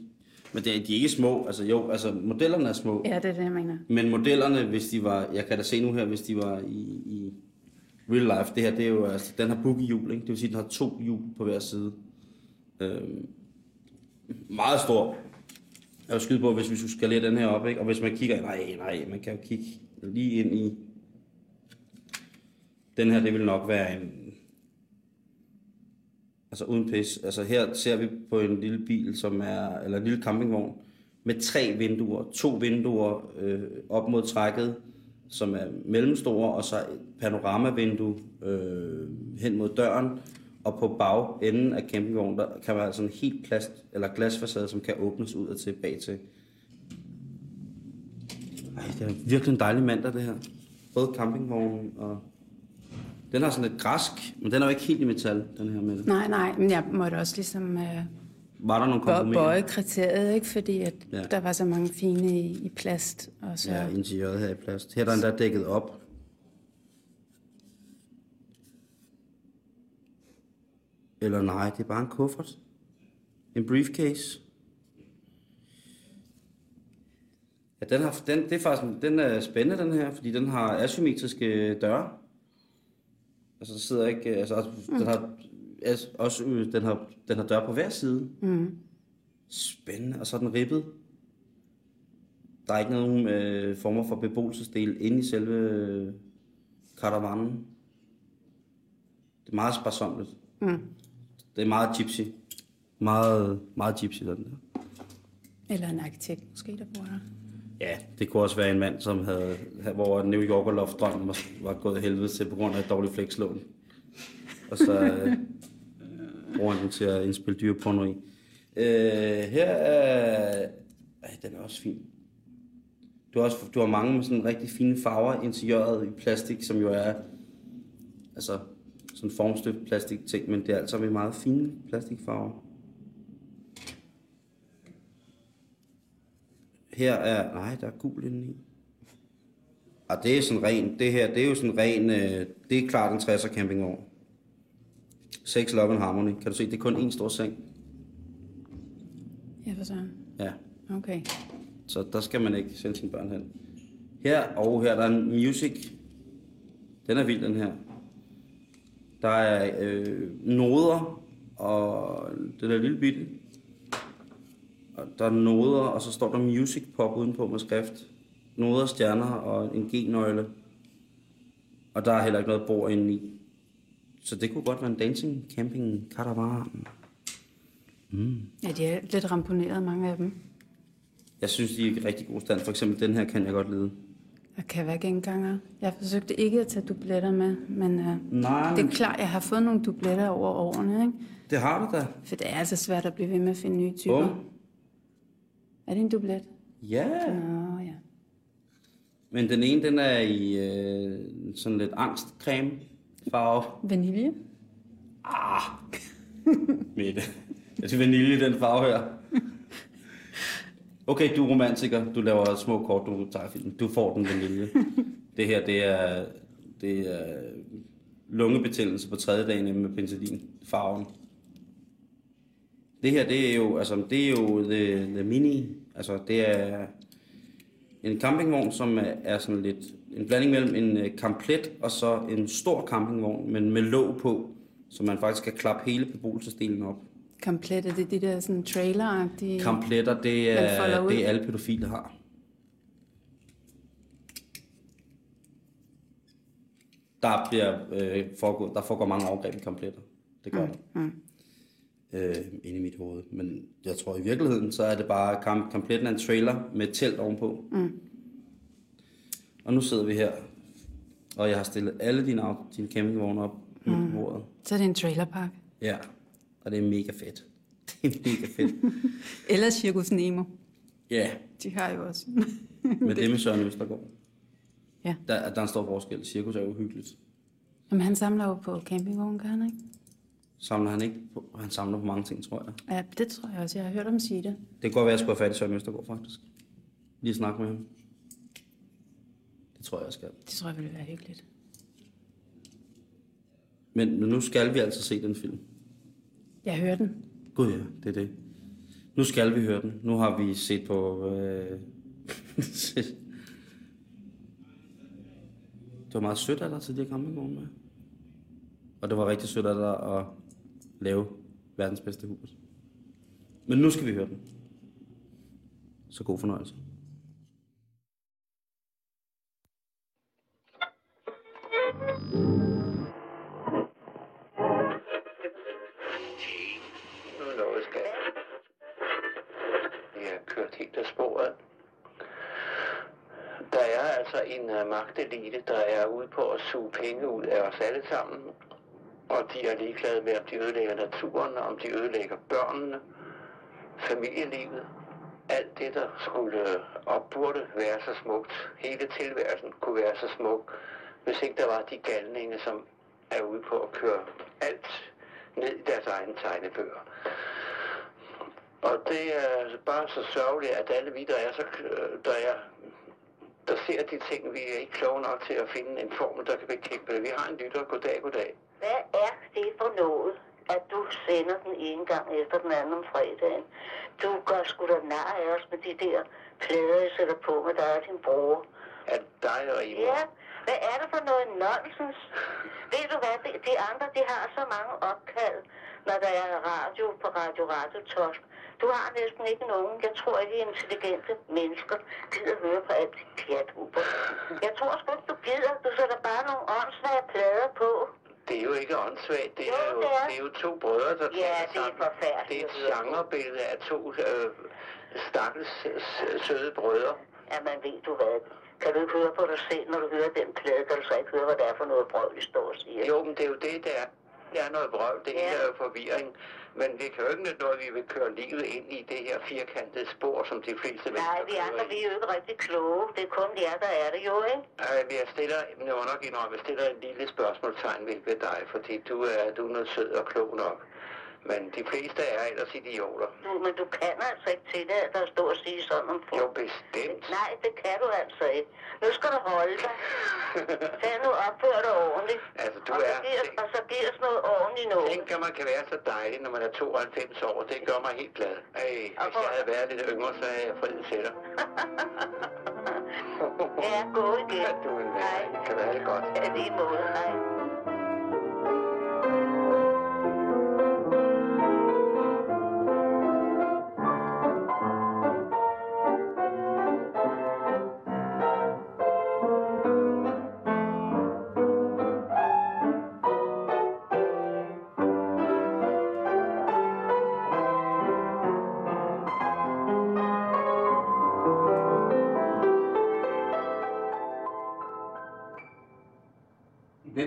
Men det, er- de er ikke små, altså jo, altså modellerne er små. Ja, det er det, jeg mener. Men modellerne, hvis de var, jeg kan da se nu her, hvis de var i, i real life, det her, det er jo, altså, den har boogie-hjul, ikke? Det vil sige, den har to hjul på hver side. Øhm, meget stor. Jeg vil skyde på, hvis vi skulle skalere den her op, ikke? Og hvis man kigger, nej, nej, man kan jo kigge lige ind i... Den her, det vil nok være en... Altså uden pis. Altså her ser vi på en lille bil, som er... Eller en lille campingvogn, med tre vinduer. To vinduer øh, op mod trækket, som er mellemstore, og så et panoramavindue øh, hen mod døren. Og på bagenden af campingvognen, der kan være sådan altså en helt plast, eller glasfacade, som kan åbnes ud og tilbage til. Ej, det er virkelig en dejlig mandag, det her. Både campingvognen og... Den har sådan lidt græsk, men den er jo ikke helt i metal, den her med det. Nej, nej, men jeg måtte også ligesom uh, Var der nogle bøje kompromiser? kriteriet, ikke? fordi at Ja. der var så mange fine i, i plast. Og så, Ja, interiøret her i plast. Her er der endda dækket op. Eller nej, det er bare en kuffert. En briefcase. Ja, den, har, den, det er faktisk, den er spændende, den her, fordi den har asymmetriske døre. Altså, der sidder ikke... øh, Altså, mm. den har altså, også øh, den har, den har dør på hver side. Mm. Spændende. Og så er den ribbet. Der er ikke nogen øh, former for beboelsesdel inde i selve øh, karavanen. Det er meget sparsomligt. Mm. Det er meget gypsy. Meget, meget gypsy, den der. Eller en arkitekt måske, der bor her. Ja, det kunne også være en mand, som havde, hvor New Yorker Loft drømmen var, var gået helvede til på grund af et dårligt flekslån. Og så øh, bruger han den til at indspille dyreporno i. Øh, her er... Ej, den er også fin. Du har, også, du har mange med sådan rigtig fine farver interiøret i plastik, som jo er altså sådan formstøbt plastik ting, men det er altså med meget fine plastikfarver. Her er, nej, der er gul indeni. Og det er sådan ren, det her, det er jo sådan ren, øh, det er klart en 60'er campingvogn. Sex, Love and Harmony. Kan du se, det er kun en stor seng. Ja, for sådan. Ja, Okay. så der skal man ikke sende sine børn hen. Her, og her der er en music. Den er vild, den her. Der er øh, noder, og den er lille bitte. Og der er noder, og så står der music pop udenpå med skrift. Noder, stjerner og en G-nøgle. Og der er heller ikke noget bord inde i. Så det kunne godt være en dancing camping caravan. Ja, de er lidt ramponeret, mange af dem. Jeg synes, de er i rigtig god stand. For eksempel den her kan jeg godt lide. Der kan være genganger. Jeg forsøgte ikke at tage dubletter med, men uh, Nej, det er klart, jeg har fået nogle dubletter over årene, ikke? det har du da. For det er altså svært at blive ved med at finde nye typer. Bum. Er det en dublet? Ja. Nå, ja. Men den ene, den er i øh, sådan lidt angstcreme farve. Vanilje? Mette. Jeg synes vanilje, den farve her. Okay, du er romantiker. Du laver små kort, du tager film. Du får den vanilje. Det her, det er, det er lungebetændelse på tredje dagen med penicillin. Farven. Det her, det er jo, altså, det er jo the, the mini. Altså, det er en campingvogn, som er, sådan lidt en blanding mellem en øh, kamplet og så en stor campingvogn, men med låg på, så man faktisk kan klappe hele beboelsesdelen op. Komplet, er det de der sådan trailer-agtige? Kampletter, det er, det alle pædofile har. Der, bliver, øh, foregår, der foregår mange overgreb i kampletter. Det gør der. Mm. Øh, inde i mit hoved. Men jeg tror i virkeligheden, så er det bare, kamp, kampletten er en trailer med et telt ovenpå. Mm. Og nu sidder vi her, og jeg har stillet alle dine, dine campingvogne op mm. på bordet. Så er det en trailerpark. Ja, og det er mega fedt. *laughs* Det er mega fedt. *laughs* Eller Circus Nemo. Ja, De har jo også. *laughs* men det med Søren Østergaard. Ja. Der, der er en stor forskel. Cirkus er jo hyggeligt. Jamen, han samler jo på campingvogn, gør han ikke? Samler han ikke på, han samler på mange ting, tror jeg. Ja, det tror jeg også. Jeg har hørt ham sige det. Det kan godt være, at jeg skulle have fat i Søren Østergaard, faktisk. Lige snakke med ham. Det tror jeg, jeg skal. Det tror jeg ville være hyggeligt. Men nu skal vi altså se den film. Jeg hører den. Gud ja, det er det. Nu skal vi høre den. Nu har vi set på... Øh... *laughs* det var meget sødt af dig til de her campingvogne med. Og det var rigtig sødt af dig at lave verdens bedste hus. Men nu skal vi høre den. Så god fornøjelse. Nu er noget skal. Vi har kørt helt af sporet. Der er altså en uh, magtelite, der er ude på at suge penge ud af os alle sammen. Og de er ligeglade med, om de ødelægger naturen, om de ødelægger børnene, familielivet. Alt det, der skulle og burde være så smukt. Hele tilværelsen kunne være så smuk, hvis ikke der var de galninge, som er ude på at køre alt ned i deres egne tegnebøger. Og det er bare så sørgeligt, at alle vi, der er, så, øh, der er der ser de ting, vi er ikke kloge nok til at finde en formel, der kan bekæmpe det. Vi har en lytter. Goddag, goddag. Hvad er det for noget, at du sender den ene gang efter den anden om fredagen? Du gør sgu da nar af os med de der plader, jeg sætter på med dig og din bror. Er det dig og Ivar? Ja, Hvad er det for noget nonsens? Ved du hvad, de andre, de har så mange opkald, når der er radio på Radio Radio Tosk. Du har næsten ikke nogen, jeg tror ikke intelligente mennesker gider høre på alt dit pjat, Jeg tror sgu ikke, du gider. Du sætter bare nogle åndssvage plader på. Det er jo ikke åndssvagt. Det, Jo, er jo, det er. det er jo to brødre, der Ja, taler det er sammen. forfærdeligt Det er et genrebillede af to øh, stakkels øh, søde brødre. Ja, men ved du hvad? Kan du ikke høre på dig selv, når du hører den plade? Kan du så ikke høre, hvad det er for noget brød, de står og siger? Jo, men det er jo det, der er. Det er noget vrøvl, det Ja. er jo forvirring. Men det kan jo ikke nytte noget, at vi vil køre livet ind i det her firkantede spor, som de fleste Nej, mennesker vi kører andre, vi er jo ikke rigtig kloge. Det er kun jer, der er det jo, ikke? Øh, Jeg stiller, jeg må nok indrømme, jeg stiller en lille spørgsmålstegn ved, ved dig, fordi du er, du er noget sød og klog nok. Men de fleste er ellers idioter. Du, men du kan altså ikke til det, at stå og sige sådan om folk. Jo, bestemt. Nej, det kan du altså ikke. Nu skal du holde dig. *laughs* Tag nu opfør dig ordentligt. Altså, du og, så er- giv, os- og så giv os noget ordentligt noget. Tænk, at man kan være så dejlig, når man er 92 år. Det gør mig helt glad. Ej, hvis jeg havde været lidt yngre, så havde jeg friet til dig. *laughs* Ja, gå igen. Ja, *laughs* du er en. Det kan være det godt. Ja, lige måde. Nej.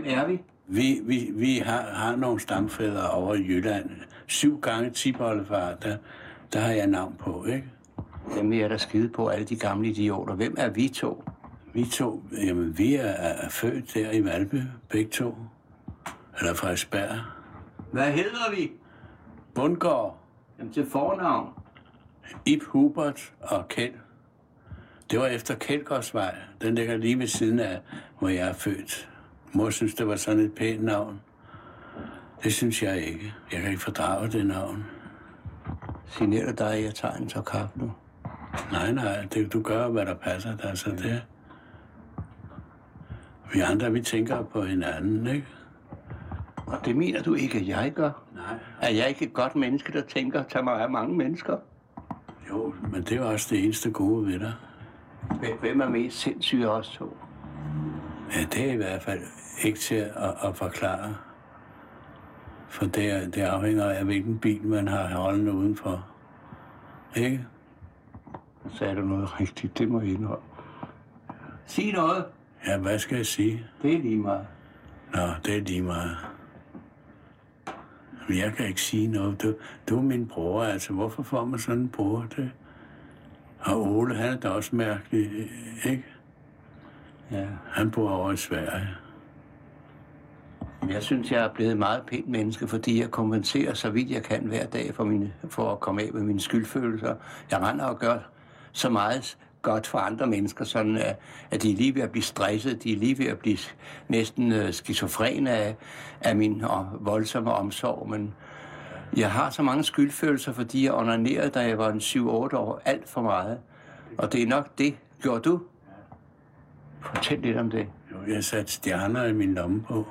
Hvem er vi? Vi, vi, vi har, har nogle stamfædre over i Jylland. Syv gange tiboldefar, der, der har jeg navn på, ikke? Dem jeg da skide på, alle de gamle idioter. Hvem er vi to? Vi to, jamen vi er, er født der i Valby, begge to. Eller Frederiksberg. Hvad hedder vi? Bundgaard, Jamen til fornavn. Ib Hubert og Kjeld. Det var efter Kjeldgårdsvej. Den ligger lige ved siden af, hvor jeg er født. Mor synes, det var sådan et pænt navn. Det synes jeg ikke. Jeg kan ikke fordrage det navn. Signerer dig, at jeg tager en tår kaffe nu. Nej, nej, det, du gør, hvad der passer dig, så det... Vi andre, vi tænker på hinanden, ikke? Og det mener du ikke, at jeg gør? Nej. Er jeg ikke et godt menneske, der tænker, tager mig af mange mennesker? Jo, men det er også det eneste gode ved dig. Hvem- Hvem er mest sindssyg af os to? Ja, det er i hvert fald ikke til at, at forklare. For det, er- det afhænger af, hvilken bil man har holdende udenfor. Ikke? Så sagde du noget rigtigt, det må jeg indrømme. Sig noget. Ja, hvad skal jeg sige? Det er lige meget. Nå, det er lige meget. Men jeg kan ikke sige noget. Du, du er min bror, altså. Hvorfor får man sådan en bror? Det? Og Ole, han er da også mærkelig, ikke? Ja. Han bor over i Sverige. Jeg synes, jeg er blevet et meget pænt menneske, fordi jeg kompenserer så vidt jeg kan hver dag for, mine, for at komme af med mine skyldfølelser. Jeg render og gør så meget godt for andre mennesker, sådan at, at de er lige ved at blive stresset, de er lige ved at blive næsten øh, skizofrene af, af min og, voldsomme omsorg, men jeg har så mange skyldfølelser, fordi jeg onanerede, da jeg var en 7-8 år, alt for meget. Og det er nok det. Gjorde du? Fortæl lidt om det. Jo, jeg satte stjerner i min lomme på.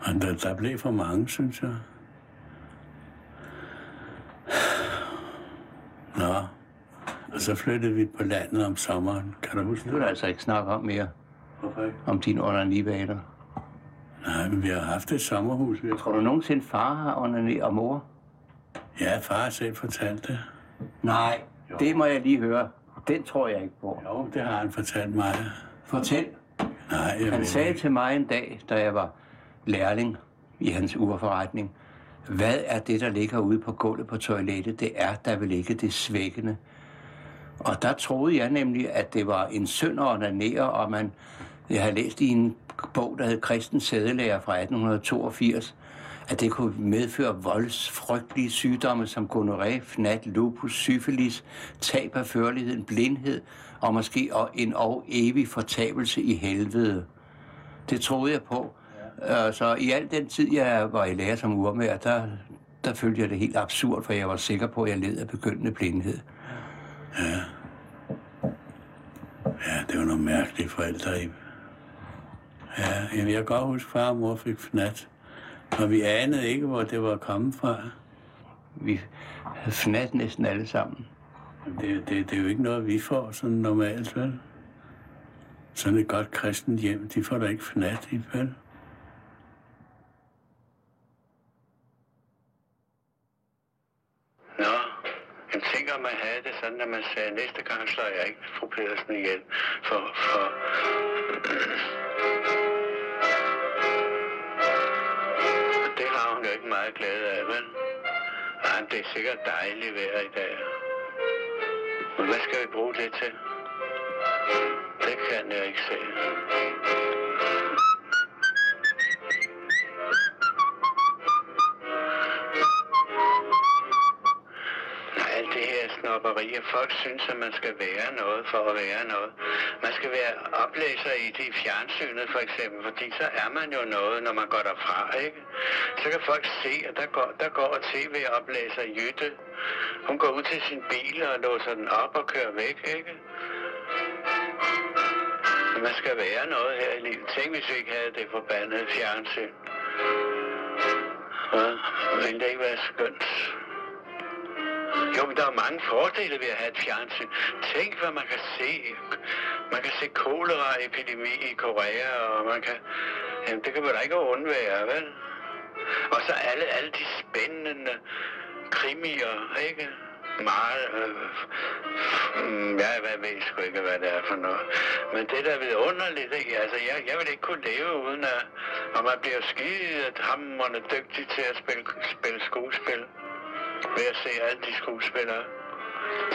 Og der, der blev for mange, synes jeg. Nå. Og så flyttede vi på landet om sommeren. Kan du huske Det vil du altså ikke snakke om mere, Hvorfor ikke? om dine onanivaner. Nej, men vi har haft et sommerhus. Vi har... Tror du nogensinde far har onaneret og mor? Ja, far selv fortalt det. Nej, det må jeg lige høre. Den tror jeg ikke på. Jo, det har han fortalt mig. Fortæl. Nej, jeg Han sagde ikke. til mig en dag, da jeg var lærling i hans urforretning, hvad er det, der ligger ude på gulvet på toilettet? Det er, der vil ligge det svækkende. Og der troede jeg nemlig, at det var en synd at onanere, og man, jeg havde læst i en bog, der hed Kristens Sædelærer fra 1882, at det kunne medføre voldsfrygtelige sygdomme som gonoré, fnat, lupus, syfilis, tab af førligheden, blindhed og måske en og evig fortabelse i helvede. Det troede jeg på. Ja. Så i al den tid, jeg var i lære som urmager, der, der følte jeg det helt absurd, for jeg var sikker på, at jeg led af begyndende blindhed. Ja, det var nogle mærkelige forældre. Ja, jeg kan godt huske, at far og mor fik fnat. Og vi anede ikke, hvor det var kommet fra. Vi havde fnat næsten alle sammen. Det, det, det er jo ikke noget, vi får sådan normalt, vel? Sådan et godt kristent hjem, de får da ikke fnat i, vel? Nå, jeg tænker, man havde det sådan, at man sagde, næste gang slår jeg ikke fru Pedersen ihjel. For, for... det er sikkert dejligt vejr i dag. Men hvad skal vi bruge det til? Det kan jeg ikke se. Alt det her snopperi, og folk synes, at man skal være noget for at være noget. Man skal være oplæser i det i fjernsynet for eksempel, fordi så er man jo noget, når man går derfra, ikke? Så kan folk se, at der går, der går tv-oplæser Jytte. Hun går ud til sin bil og låser den op og kører væk, ikke? Man skal være noget her i livet. Tænk, hvis vi ikke havde det forbandede fjernsyn. Ja, ville det ikke være skønt? Jo, men der er mange fordele ved at have et fjernsyn. Tænk, hvad man kan se. Man kan se koleraepidemi i Korea, og man kan... Jamen, det kan man da ikke undvære, vel? Og så alle, alle de spændende krimier, ikke? Meget... Øh, mm, ja, hvad ved jeg sgu ikke, hvad det er for noget. Men det der ved underligt, ikke? Altså, jeg, jeg vil ikke kunne leve uden at... Og man bliver skide hammerende dygtig til at spille, spille skuespil ved at se alle de skuespillere.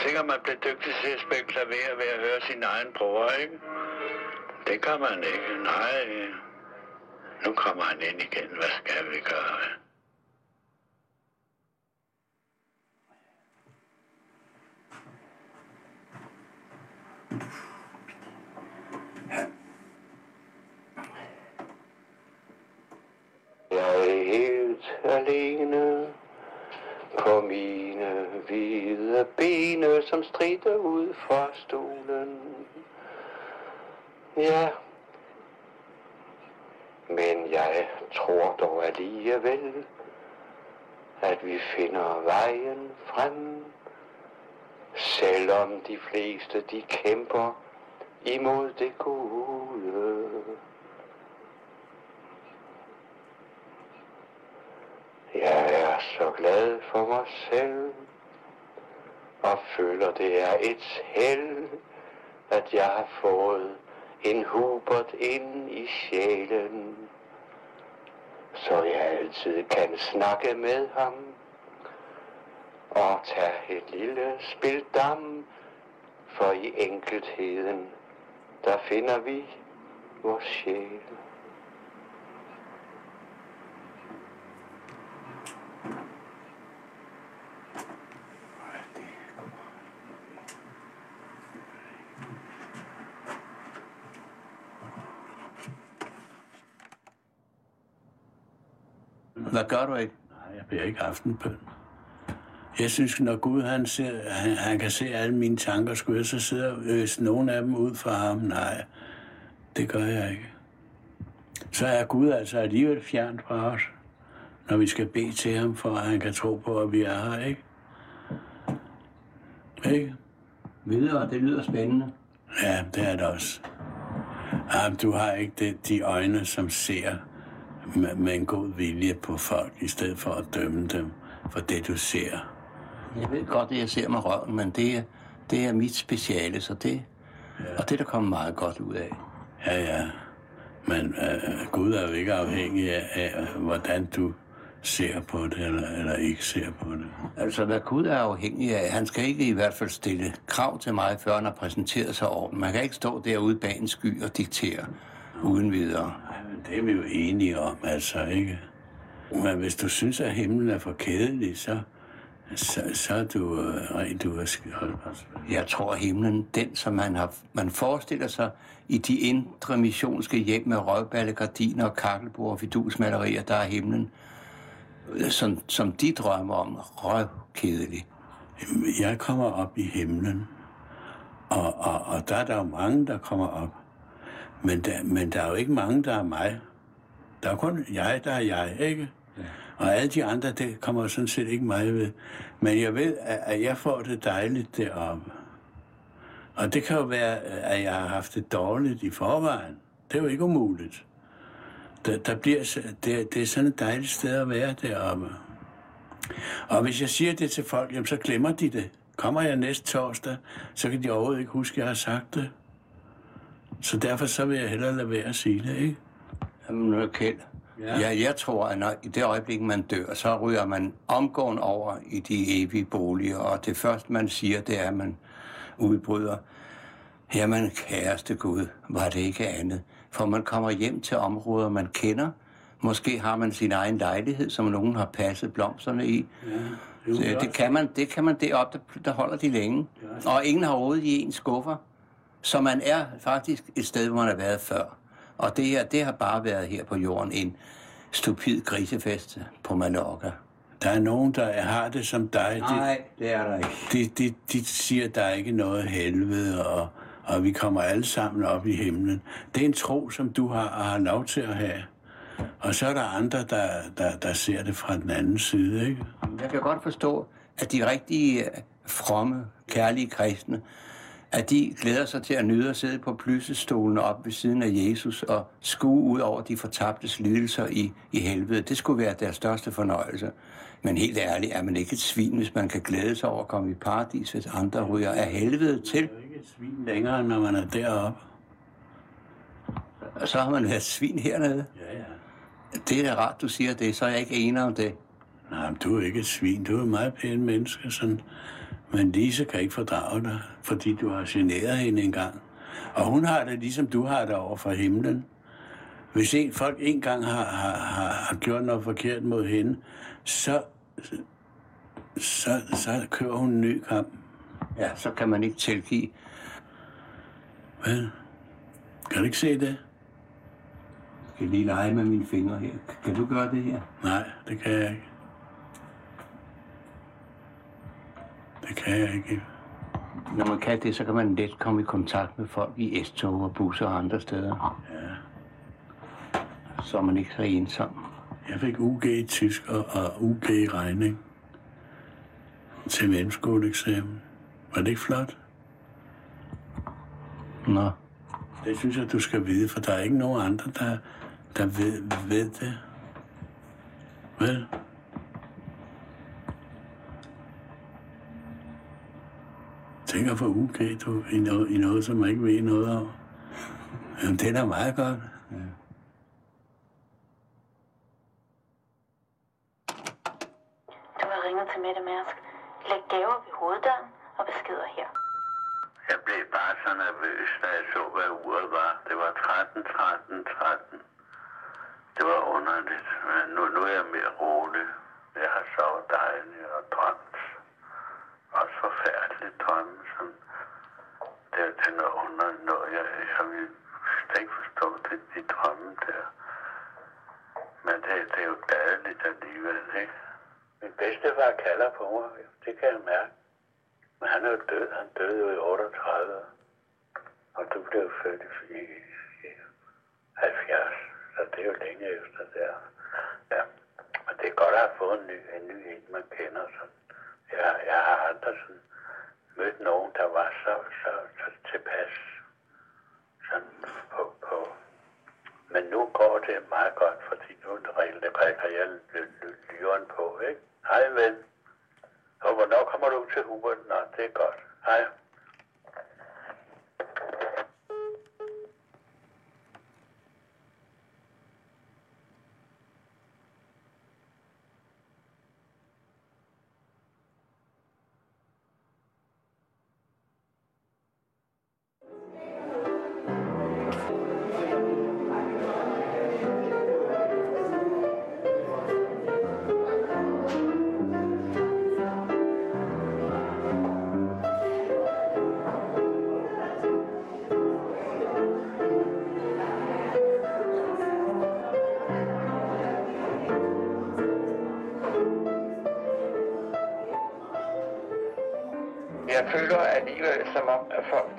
Tænker man bliver dygtig til at spille klaver ved at høre sin egen bror, ikke? Det kan man ikke. Nej. Nu kommer han ind igen. Hvad skal vi gøre? Jeg er helt alene på mine hvide bene, som strider ud fra stolen. Ja, men jeg tror dog alligevel, at vi finder vejen frem, selvom de fleste de kæmper imod det gode. Jeg er så glad for mig selv, og føler det er et held, at jeg har fået en Hubert ind i sjælen, så jeg altid kan snakke med ham og tage et lille spildam, for i enkeltheden, der finder vi vores sjæl. Hvad gør du ikke? Nej, jeg bliver ikke aftenbøn. Jeg synes, når Gud han, ser, han, han kan se alle mine tanker, skulle jeg så sidde og øse nogle af dem ud fra ham? Nej, det gør jeg ikke. Så er Gud altså alligevel fjernt fra os, når vi skal bede til ham, for at han kan tro på, at vi er her, ikke? Ikke? Videre, det lyder spændende. Ja, det er det også. Jamen, du har ikke det, de øjne, som ser med, med en god vilje på folk, i stedet for at dømme dem for det, du ser. Jeg ved godt, at jeg ser mig røven, men det er, det er mit speciale, så det, ja. og det er der kommer meget godt ud af. Ja, ja. Men øh, Gud er jo ikke afhængig af, af, hvordan du ser på det, eller, eller ikke ser på det. Altså, hvad Gud er afhængig af, han skal ikke i hvert fald stille krav til mig, før han har præsenteret sig over. Man kan ikke stå derude bag en sky og diktere uden videre. Det er vi jo enige om, altså, ikke? Men hvis du synes, at himlen er for kedelig, så, så, så er du øh, rent uafskrevet. Jeg tror, at himlen, den som man, har, man forestiller sig i de indre missionske hjem med røgballe, gardiner og kakkelbord og fidusmalerier, der er himlen, øh, som, som de drømmer om, røvkedelig. Jeg kommer op i himlen, og, og, og der er der jo mange, der kommer op. Men der, men der er jo ikke mange, der er mig. Der er kun jeg, der er jeg, ikke? Ja. Og alle de andre, det kommer sådan set ikke mig ved. Men jeg ved, at jeg får det dejligt deroppe. Og det kan jo være, at jeg har haft det dårligt i forvejen. Det er jo ikke umuligt. Der, der bliver, det, det er sådan et dejligt sted at være deroppe. Og hvis jeg siger det til folk, jamen, så glemmer de det. Kommer jeg næste torsdag, så kan de overhovedet ikke huske, at jeg har sagt det. Så derfor så vil jeg hellere lade være at sige det, ikke? Jamen, nu Kjeld. Ja. ja, jeg tror, at når, i det øjeblik, man dør, så ryger man omgående over i de evige boliger, og det første, man siger, det er, at man udbryder, jamen, kæreste Gud, var det ikke andet. For man kommer hjem til områder, man kender. Måske har man sin egen lejlighed, som nogen har passet blomsterne i. Ja, det, så det, kan man, det kan man deroppe, der, der holder de længe. Ja. Og ingen har rådet i en skuffer. Så man er faktisk et sted, hvor man har været før. Og det her, det har bare været her på jorden en stupid grisefest på Mallorca. Der er nogen, der har det som dig. Nej, det er der ikke. De, de, de siger, der er ikke noget helvede, og, og vi kommer alle sammen op i himlen. Det er en tro, som du har, har lov til at have. Og så er der andre, der, der, der ser det fra den anden side, ikke? Jeg kan godt forstå, at de rigtige fromme, kærlige kristne, at de glæder sig til at nyde at sidde på plyssestolen op ved siden af Jesus og skue ud over de fortabtes lidelser i, i helvede. Det skulle være deres største fornøjelse. Men helt ærligt, er man ikke et svin, hvis man kan glæde sig over at komme i paradis, hvis andre ryger af helvede til? Det er ikke et svin længere, når man er deroppe. Og så har man været svin hernede? Ja, ja. Det er da rart, du siger det, så er jeg ikke enig om det. Nej, men du er ikke et svin. Du er et meget pænt menneske, sådan men Lise kan ikke fordrage dig, fordi du har generet hende engang. Og hun har det, ligesom du har det over for himlen. Hvis en, folk engang har, har, har, har gjort noget forkert mod hende, så, så, så kører hun en ny kamp. Ja, så kan man ikke tilgive. Hvad? Kan du ikke se det? Jeg skal lige lege med mine fingre her. Kan du gøre det her? Nej, det kan jeg ikke. Det kan jeg ikke. Når man kan det, så kan man let komme i kontakt med folk i S-tog og busser og andre steder. Ja. Så er man ikke så ensom. Jeg fik UG i tysk og, og UG i regning til mellemskoleeksamen. Var det ikke flot? Nå. Det synes jeg, du skal vide, for der er ikke nogen andre, der, der ved, ved det. Vel? Tænker på UK, du, i noget, i noget, som man ikke ved noget om. Jamen, det er da meget godt. Ja. Du har ringet til Mette Mærsk. Læg gaver ved hoveddøren og beskeder her. Jeg blev bare så nervøs, da jeg så, hvad uret var. Det var 13, 13, 13. Det var underligt, men nu, nu er jeg mere rolig. Jeg har sovet dejligt og drømt også forfærdeligt drømme, som der til noget under noget. Jeg, jeg vil slet ikke forstå det, de drømme der. Men det, det er jo gadeligt alligevel, ikke? Min bedstefar kalder på mig, det kan jeg mærke. Men han er jo død, han døde jo i 38. Og du blev født i, i 70, så det er jo længe efter der. Ja, men det er godt at have fået en ny, en ny en, man kender sådan. Jeg, jeg har aldrig sådan mødt nogen, der var så, så tilpas sådan på, på. Men nu går det meget godt, fordi nu er det reelt, rækker jeg lyren på, ikke? Hej ven. Og hvornår kommer du til Hubert? Nå, det er godt. Hej.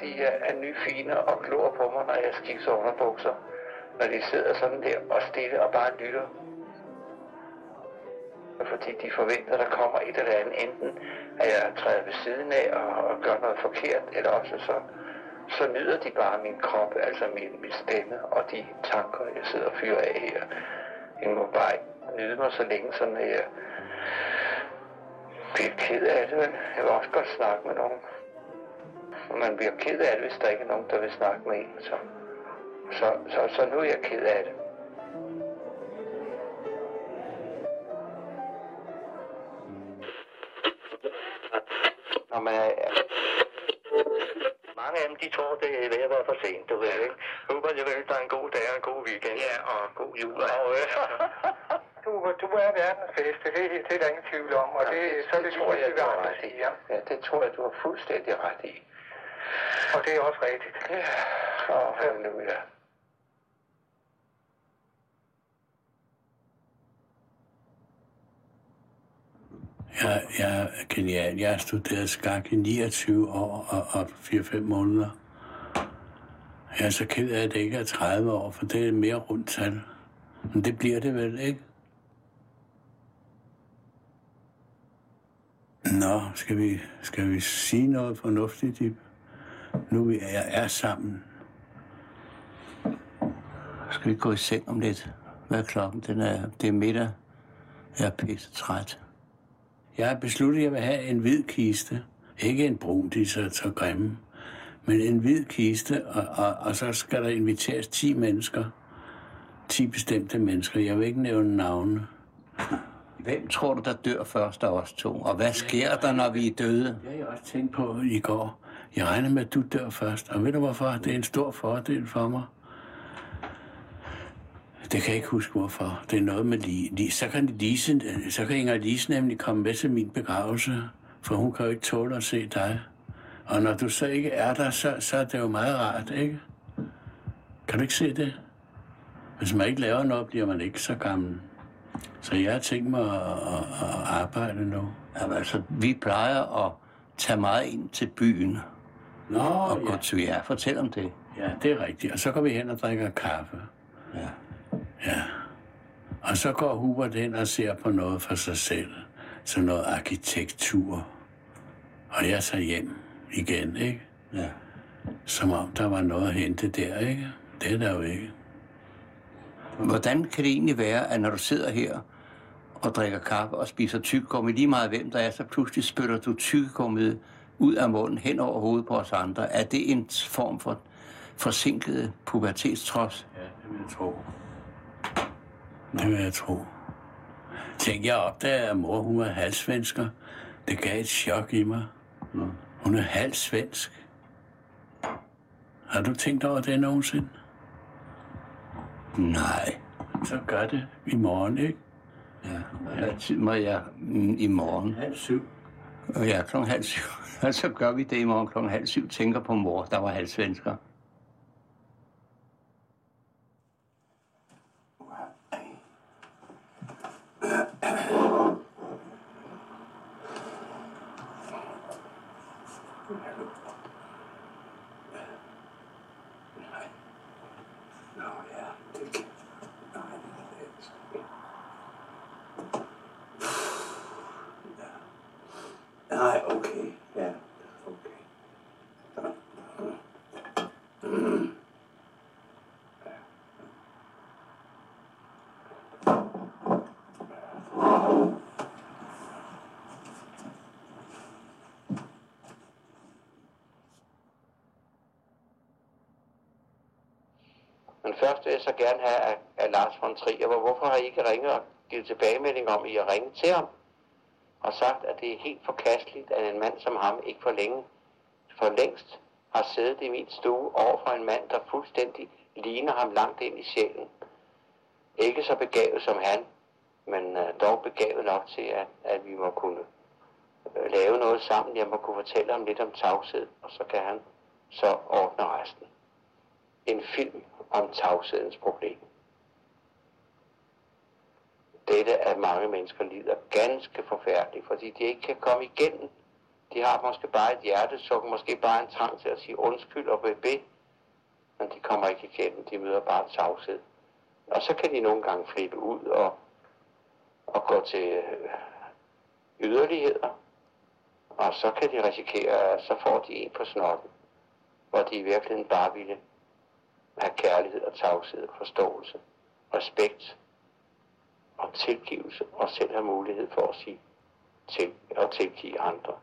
De er, er nyfine og glor på mig, når jeg skifter underbukser. Når de sidder sådan der og stille og bare lytter. Fordi de forventer, at der kommer et eller andet. Enten at jeg træder ved siden af og, og gør noget forkert, eller også så, så nyder de bare min krop, altså min, min stemme og de tanker, jeg sidder og fyrer af her. Jeg må bare ikke nyde mig så længe, sådan at jeg bliver ked af det. Jeg vil også godt snakke med nogen. Man bliver ked af det, hvis der ikke er nogen, der vil snakke med en. Så, så, så, så nu er jeg ked af det. Når man er, mange af dem, de tror, det er ved at være for sent, du ved ikke. Håber jeg vel, der er en god dag og en god weekend. Ja, og god jul. Og, øh, *laughs* Du, du er verdens bedste, det, det er der ingen tvivl om, og det, så er det tror jeg, lige du hvad har andre ret i. siger. Ja, det tror jeg, du har fuldstændig ret i. Og det er også rigtigt. Ja, og halleluja. Jeg, jeg er genial. Jeg har studeret skak i 29 år og, og 4-5 måneder. Jeg er så ked af, at det ikke er 30 år, for det er mere rundt tal. Men det bliver det vel, ikke? Nå, skal vi, skal vi sige noget fornuftigt, Dip? Nu vi er, er sammen. Skal vi gå i seng om lidt? Hvad er klokken? Den er, det er middag. Jeg er pisse træt. Jeg har besluttet, at jeg vil have en hvid kiste. Ikke en brun, de er så, så grimme. Men en hvid kiste, og, og, og så skal der inviteres 10 mennesker. 10 bestemte mennesker. Jeg vil ikke nævne navne. Hvem tror du, der dør først af os to? Og hvad sker der, når vi er døde? Det har jeg også tænkt på i går. Jeg regner med, at du dør først. Og ved du hvorfor? Det er en stor fordel for mig. Det kan jeg ikke huske, hvorfor. Det er noget med lige. lige så, kan Lise, så kan Inger Lise nemlig komme med til min begravelse. For hun kan jo ikke tåle at se dig. Og når du så ikke er der, så, så er det jo meget rart, ikke? Kan du ikke se det? Hvis man ikke laver noget, bliver man ikke så gammel. Så jeg har tænkt mig at, at, at arbejde nu. Jamen, altså, vi plejer at tage meget ind til byen Nå, og ja. til jer. Fortæl om det. ja, det er rigtigt. Og så går vi hen og drikker kaffe. Ja. Ja. Og så går Hubert hen og ser på noget for sig selv. Sådan noget arkitektur. Og jeg tager hjem igen, ikke? ja. Som om der var noget at hente der, ikke? Det er der jo ikke. Hvordan kan det egentlig være, at når du sidder her og drikker kaffe og spiser tyggegummi, lige meget hvem der er, så pludselig spytter du tyggegummiet ud af munden hen over hovedet på os andre? Er det en form for forsinket pubertetstrods? Ja, det vil jeg tro. Det vil jeg tro. Tænk, jeg opdagede, at mor hun var halvsvensker. Det gav et chok i mig. Hun er halvsvensk. Har du tænkt over det nogensinde? Nej. Så gør det i morgen, ikke? Ja. Hvad tid må jeg i morgen? Halv syv. Ja, klokken halv syv. Og *laughs* så gør vi det i morgen klokken halv syv. Tænker på mor, der var halvsvensker. svensker okay. Ja, okay første vil jeg så gerne have af, af Lars von Trier, hvor hvorfor har I ikke ringet og givet tilbagemelding om, at I har ringet til ham? Og sagt, at det er helt forkasteligt, at en mand som ham ikke for længe, for længst har siddet i min stue over for en mand, der fuldstændig ligner ham langt ind i sjælen. Ikke så begavet som han, men uh, dog begavet nok til, at, at vi må kunne uh, lave noget sammen. Jeg må kunne fortælle ham lidt om tavshed, og så kan han så ordne resten. En film om tavshedens problem. Dette at mange mennesker lider ganske forfærdeligt, fordi de ikke kan komme igennem De har måske bare et hjertesuk, måske bare en trang til at sige undskyld og bebe, men de kommer ikke igennem, de møder bare tavshed. Og så kan de nogle gange flippe ud og, og gå til øh, yderligheder, og så kan de risikere, at så får de en på snotten, hvor de i virkeligheden bare ville have kærlighed og tavshed forståelse, respekt og tilgivelse, og selv have mulighed for at sige til og tilgive andre.